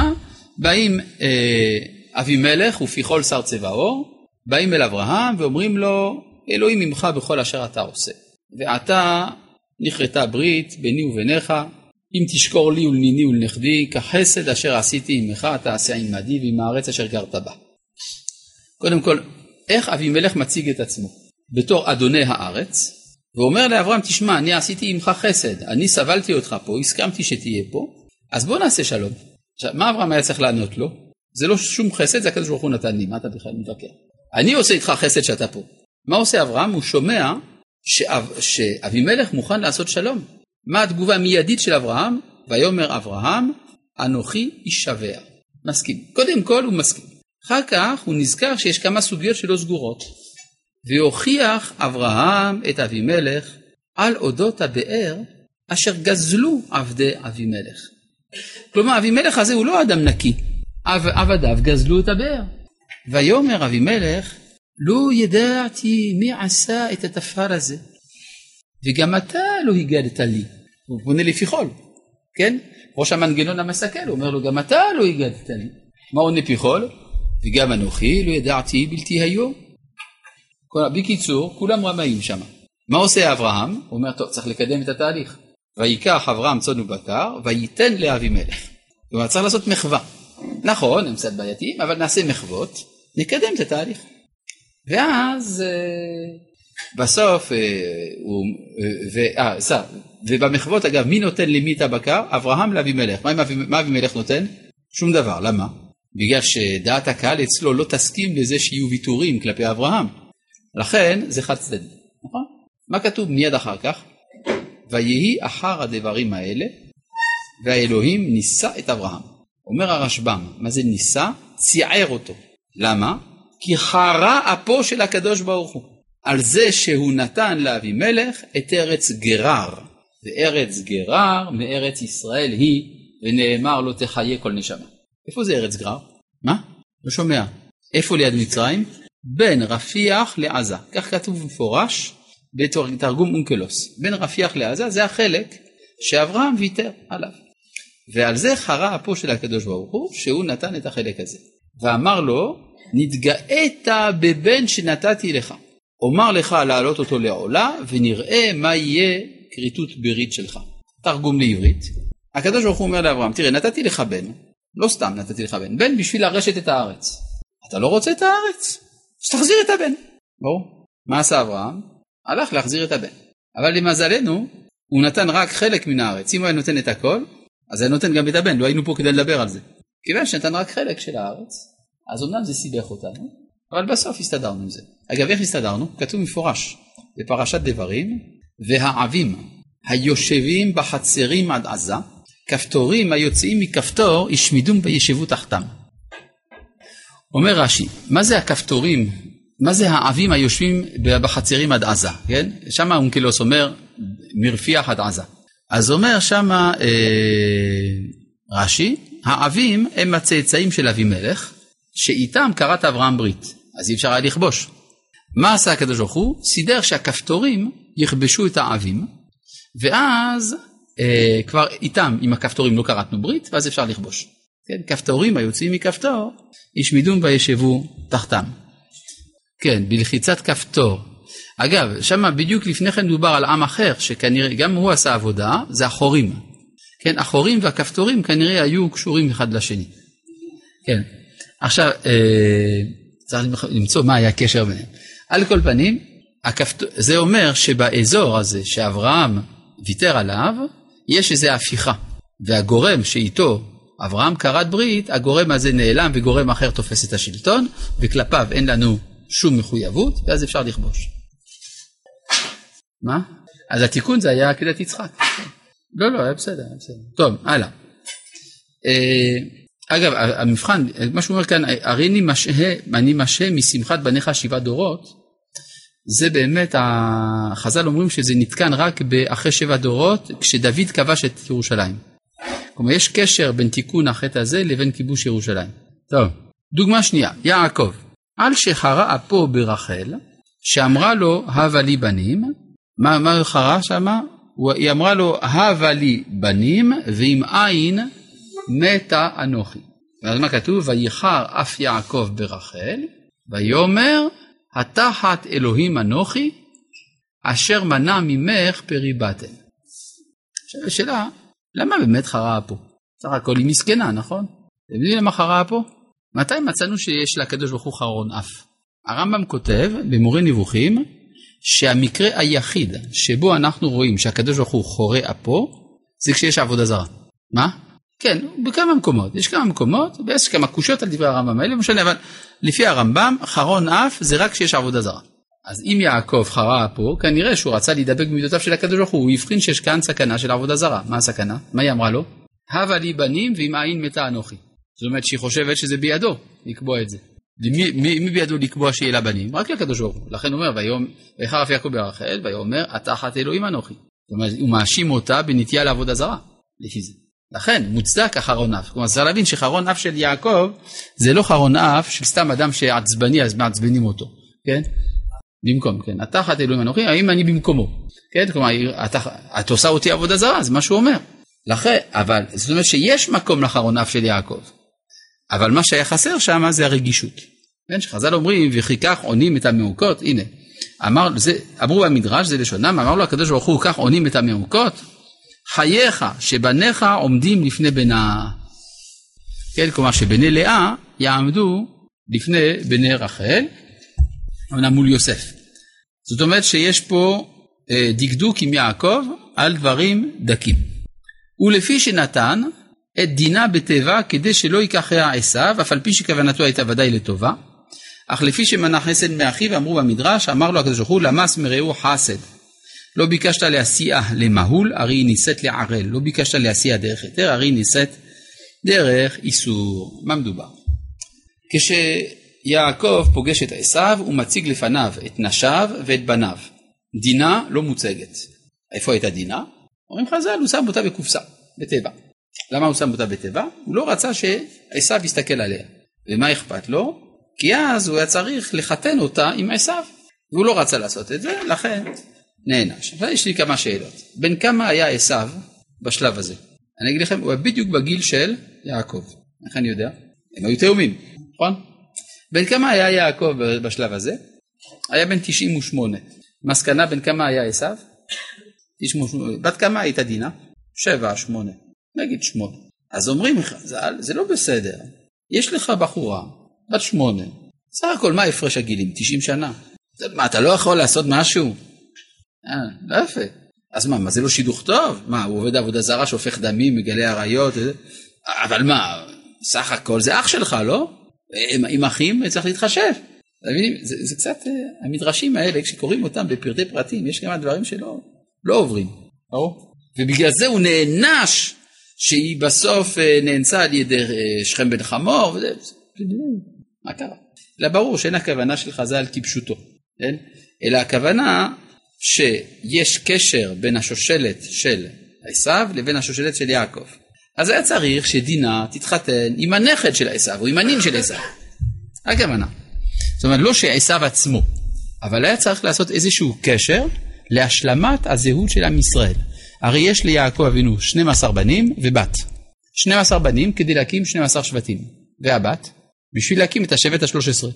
באים אה, אבימלך ופיכול שר צבע עור, באים אל אברהם ואומרים לו, אלוהים ממך בכל אשר אתה עושה. ועתה נכרתה ברית ביני וביניך, אם תשקור לי ולניני ולנכדי, כחסד אשר עשיתי עמך תעשה עמדי ועם הארץ אשר גרת בה. קודם כל, איך אבימלך מציג את עצמו? בתור אדוני הארץ, ואומר לאברהם, תשמע, אני עשיתי עמך חסד, אני סבלתי אותך פה, הסכמתי שתהיה פה, אז בוא נעשה שלום. עכשיו, מה אברהם היה צריך לענות לו? זה לא שום חסד, זה הקדוש ברוך הוא נתן לי, מה אתה בכלל מתווכח? אני עושה איתך חסד שאתה פה. מה עושה אברהם? הוא שומע שאב, שאבימלך מוכן לעשות שלום. מה התגובה המיידית של אברהם? ויאמר אברהם, אנוכי אישבע. מסכים. קודם כל הוא מסכים. אחר כך הוא נזכר שיש כמה סוגיות שלא סגורות. והוכיח אברהם את אבימלך על אודות הבאר אשר גזלו עבדי אבימלך. כלומר אבימלך הזה הוא לא אדם נקי, עבדיו גזלו את הבאר. ויאמר אבימלך לא ידעתי מי עשה את התפר הזה וגם אתה לא הגדת לי. הוא פונה לפיחול, כן? ראש המנגנון המסכל, הוא אומר לו גם אתה לא הגדת לי. מה עונה פיחול? וגם אנוכי לא ידעתי בלתי היום. בקיצור, כולם רמאים שם. מה עושה אברהם? הוא אומר, טוב, צריך לקדם את התהליך. ויקח אברהם צאן ובקר, וייתן לאבימלך. כלומר, צריך לעשות מחווה. נכון, הם קצת בעייתיים, אבל נעשה מחוות, נקדם את התהליך. ואז אה, בסוף, אה, הוא, אה, אה, ובמחוות אגב, מי נותן למי את הבקר? אברהם לאבימלך. מה אבימלך נותן? שום דבר. למה? בגלל שדעת הקהל אצלו לא תסכים לזה שיהיו ויתורים כלפי אברהם. לכן זה חד צדדי, נכון? מה כתוב מיד אחר כך? ויהי אחר הדברים האלה, והאלוהים נישא את אברהם. אומר הרשב"ם, מה זה נישא? ציער אותו. למה? כי חרה אפו של הקדוש ברוך הוא. על זה שהוא נתן לאבימלך את ארץ גרר. וארץ גרר מארץ ישראל היא, ונאמר לו תחיה כל נשמה. איפה זה ארץ גרר? מה? לא שומע. איפה ליד מצרים? בין רפיח לעזה. כך כתוב במפורש בתרגום אונקלוס. בין רפיח לעזה זה החלק שאברהם ויתר עליו. ועל זה חרה אפו של הקדוש ברוך הוא, שהוא נתן את החלק הזה. ואמר לו, נתגאית בבן שנתתי לך. אומר לך להעלות אותו לעולה, ונראה מה יהיה כריתות ברית שלך. תרגום לעברית. הקדוש ברוך הוא אומר לאברהם, תראה, נתתי לך בן, לא סתם נתתי לך בן, בן בשביל לרשת את הארץ. אתה לא רוצה את הארץ? אז תחזיר את הבן. ברור. מה עשה אברהם? הלך להחזיר את הבן. אבל למזלנו, הוא נתן רק חלק מן הארץ. אם הוא היה נותן את הכל, אז היה נותן גם את הבן, לא היינו פה כדי לדבר על זה. כיוון שנתן רק חלק של הארץ, אז אמנם זה סיבך אותנו, אבל בסוף הסתדרנו עם זה. אגב, איך הסתדרנו? כתוב מפורש בפרשת דברים, והעבים היושבים בחצרים עד עזה, כפתורים היוצאים מכפתור ישמידום וישבו תחתם. אומר רש"י, מה זה הכפתורים, מה זה העבים היושבים בחצרים עד עזה, כן? שם אונקלוס אומר מרפיח עד עזה. אז אומר שם אה, רש"י, העבים הם הצאצאים של אבימלך, שאיתם כרת אברהם ברית, אז אי אפשר היה לכבוש. מה עשה הקדוש ברוך הוא? סידר שהכפתורים יכבשו את העבים, ואז אה, כבר איתם, עם הכפתורים לא כרתנו ברית, ואז אפשר לכבוש. כן, כפתורים היוצאים מכפתור, ישמידום וישבו תחתם. כן, בלחיצת כפתור. אגב, שם בדיוק לפני כן דובר על עם אחר, שכנראה גם הוא עשה עבודה, זה החורים. כן, החורים והכפתורים כנראה היו קשורים אחד לשני. כן, עכשיו, אה, צריך למצוא מה היה הקשר ביניהם. על כל פנים, הכפתור, זה אומר שבאזור הזה שאברהם ויתר עליו, יש איזו הפיכה. והגורם שאיתו אברהם כרת ברית, הגורם הזה נעלם וגורם אחר תופס את השלטון, וכלפיו אין לנו שום מחויבות, ואז אפשר לכבוש. מה? אז התיקון זה היה עקדת יצחק. לא, לא, היה בסדר, היה בסדר. טוב, הלאה. אה, אגב, המבחן, מה שהוא אומר כאן, הרי אני משהה, אני משהה משמחת בניך שבעה דורות, זה באמת, החז"ל אומרים שזה נתקן רק אחרי שבע דורות, כשדוד כבש את ירושלים. כלומר, יש קשר בין תיקון החטא הזה לבין כיבוש ירושלים. טוב, דוגמה שנייה, יעקב, על שחרה אפו ברחל, שאמרה לו, הבה לי בנים, מה, מה חרה שמה? היא אמרה לו, הבה לי בנים, ועם עין מתה אנוכי. ואז מה כתוב? וייחר אף יעקב ברחל, ויאמר, התחת אלוהים אנוכי, אשר מנע ממך פרי בטן. עכשיו השאלה, למה באמת חרה פה? סך הכל היא מסכנה, נכון? אתם יודעים למה חרה פה? מתי מצאנו שיש לקדוש ברוך הוא חרון אף? הרמב"ם כותב במורה נבוכים שהמקרה היחיד שבו אנחנו רואים שהקדוש ברוך הוא חורה אפו זה כשיש עבודה זרה. מה? כן, בכמה מקומות, יש כמה מקומות, ויש כמה קושיות על דברי הרמב"ם האלה, לא משנה, אבל לפי הרמב"ם, חרון אף זה רק כשיש עבודה זרה. אז אם יעקב חרה פה, כנראה שהוא רצה להידבק במידותיו של הקדוש ברוך הוא, הוא הבחין שיש כאן סכנה של עבודה זרה. מה הסכנה? מה היא אמרה לו? הבה לי בנים ועם עין מתה אנוכי. זאת אומרת שהיא חושבת שזה בידו לקבוע את זה. מי, מי, מי בידו לקבוע שיהיה לה בנים? רק לקדוש ברוך הוא. לכן הוא אומר, ויחר אף יעקב ברחל, ויאמר, התחת אלוהים אנוכי. זאת אומרת, הוא מאשים אותה בנטייה לעבודה זרה, לפי זה. לכן מוצדק החרון אף. כלומר צריך להבין שחרון אף של יעקב זה לא חרון אף של סתם אדם שעצבני אז מעצבנים אותו, כן? במקום, כן. התחת אלוהים אנוכי, האם אני במקומו? כן, כלומר, את, את עושה אותי עבודה זרה, זה מה שהוא אומר. לכן, אבל, זאת אומרת שיש מקום לחרון אף של יעקב. אבל מה שהיה חסר שם זה הרגישות. כן, שחז"ל אומרים, וכי כך עונים את המעוקות, הנה. אמר, זה, אמרו במדרש, זה לשונם, אמר לו הקדוש ברוך הוא, כך עונים את המעוקות, חייך שבניך עומדים לפני בנה. כן, כלומר שבני לאה יעמדו לפני בני רחל, אמנם מול יוסף. זאת אומרת שיש פה אה, דקדוק עם יעקב על דברים דקים. ולפי שנתן את דינה בתיבה כדי שלא ייקחיה עשיו, אף על פי שכוונתו הייתה ודאי לטובה, אך לפי שמנה חסד מאחיו אמרו במדרש, אמר לו הקדוש ברוך הוא למס מרעהו חסד. לא ביקשת להסיעה למהול, הרי היא נישאת לערל. לא ביקשת להסיעה דרך היתר, הרי היא נישאת דרך איסור. מה מדובר? כשיעקב פוגש את עשיו, הוא מציג לפניו את נשיו ואת בניו. דינה לא מוצגת. איפה הייתה דינה? אומרים חז"ל, הוא שם אותה בקופסה, בתיבה. למה הוא שם אותה בתיבה? הוא לא רצה שעשיו יסתכל עליה. ומה אכפת לו? כי אז הוא היה צריך לחתן אותה עם עשיו. והוא לא רצה לעשות את זה, לכן נענש. עכשיו יש לי כמה שאלות. בן כמה היה עשיו בשלב הזה? אני אגיד לכם, הוא היה בדיוק בגיל של יעקב. איך אני יודע? הם היו תאומים, נכון? בן כמה היה יעקב בשלב הזה? היה בן 98. מסקנה בן כמה היה עשיו? בת כמה הייתה דינה? שבע, שמונה. נגיד שמונה. אז אומרים לך, זה לא בסדר. יש לך בחורה, בת שמונה. סך הכל מה הפרש הגילים? 90 שנה. מה, אתה לא יכול לעשות משהו? אה, לא יפה. אז מה, מה זה לא שידוך טוב? מה, הוא עובד עבודה זרה, שופך דמים, מגלה עריות? אבל מה, סך הכל זה אח שלך, לא? עם, עם אחים צריך להתחשב. זה, זה קצת, אה, המדרשים האלה, כשקוראים אותם בפרטי פרטים, יש כמה דברים שלא לא עוברים, ברור? ובגלל זה הוא נענש שהיא בסוף אה, נאנסה על ידי אה, שכם בן חמור, וזה, מה קרה? אלא ברור שאין הכוונה של חז"ל כפשוטו, כן? אלא הכוונה שיש קשר בין השושלת של עשיו לבין השושלת של יעקב. אז היה צריך שדינה תתחתן עם הנכד של עשיו או עם הנין של עשיו. הכוונה. זאת אומרת, לא שעשיו עצמו, אבל היה צריך לעשות איזשהו קשר להשלמת הזהות של עם ישראל. הרי יש ליעקב אבינו 12 בנים ובת. 12 בנים כדי להקים 12 שבטים. והבת? בשביל להקים את השבט ה-13.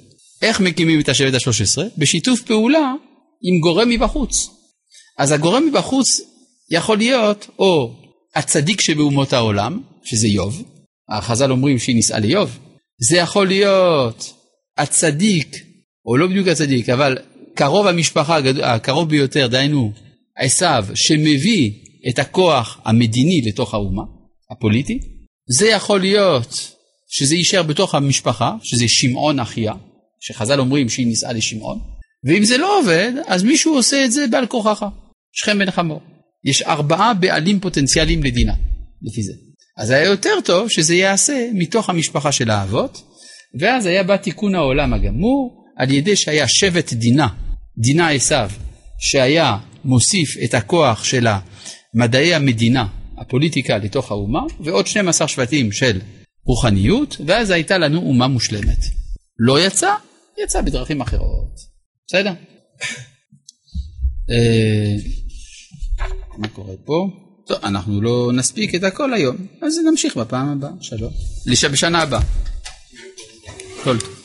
איך מקימים את השבט ה-13? בשיתוף פעולה עם גורם מבחוץ. אז הגורם מבחוץ יכול להיות או הצדיק שבאומות העולם, שזה איוב, החז"ל אומרים שהיא נישאה לאיוב, זה יכול להיות הצדיק, או לא בדיוק הצדיק, אבל קרוב המשפחה, הקרוב ביותר, דהיינו עשיו, שמביא את הכוח המדיני לתוך האומה, הפוליטי, זה יכול להיות שזה יישאר בתוך המשפחה, שזה שמעון אחיה, שחז"ל אומרים שהיא נישאה לשמעון, ואם זה לא עובד, אז מישהו עושה את זה בעל כורחך, שכם בן חמור. יש ארבעה בעלים פוטנציאליים לדינה, לפי זה. אז היה יותר טוב שזה ייעשה מתוך המשפחה של האבות, ואז היה בא תיקון העולם הגמור, על ידי שהיה שבט דינה, דינה עשיו, שהיה מוסיף את הכוח של מדעי המדינה, הפוליטיקה, לתוך האומה, ועוד 12 שבטים של רוחניות, ואז הייתה לנו אומה מושלמת. לא יצא, יצא בדרכים אחרות. בסדר? אה, מה קורה פה? טוב, אנחנו לא נספיק את הכל היום, אז נמשיך בפעם הבאה, שלום. בשנה הבאה. כל טוב.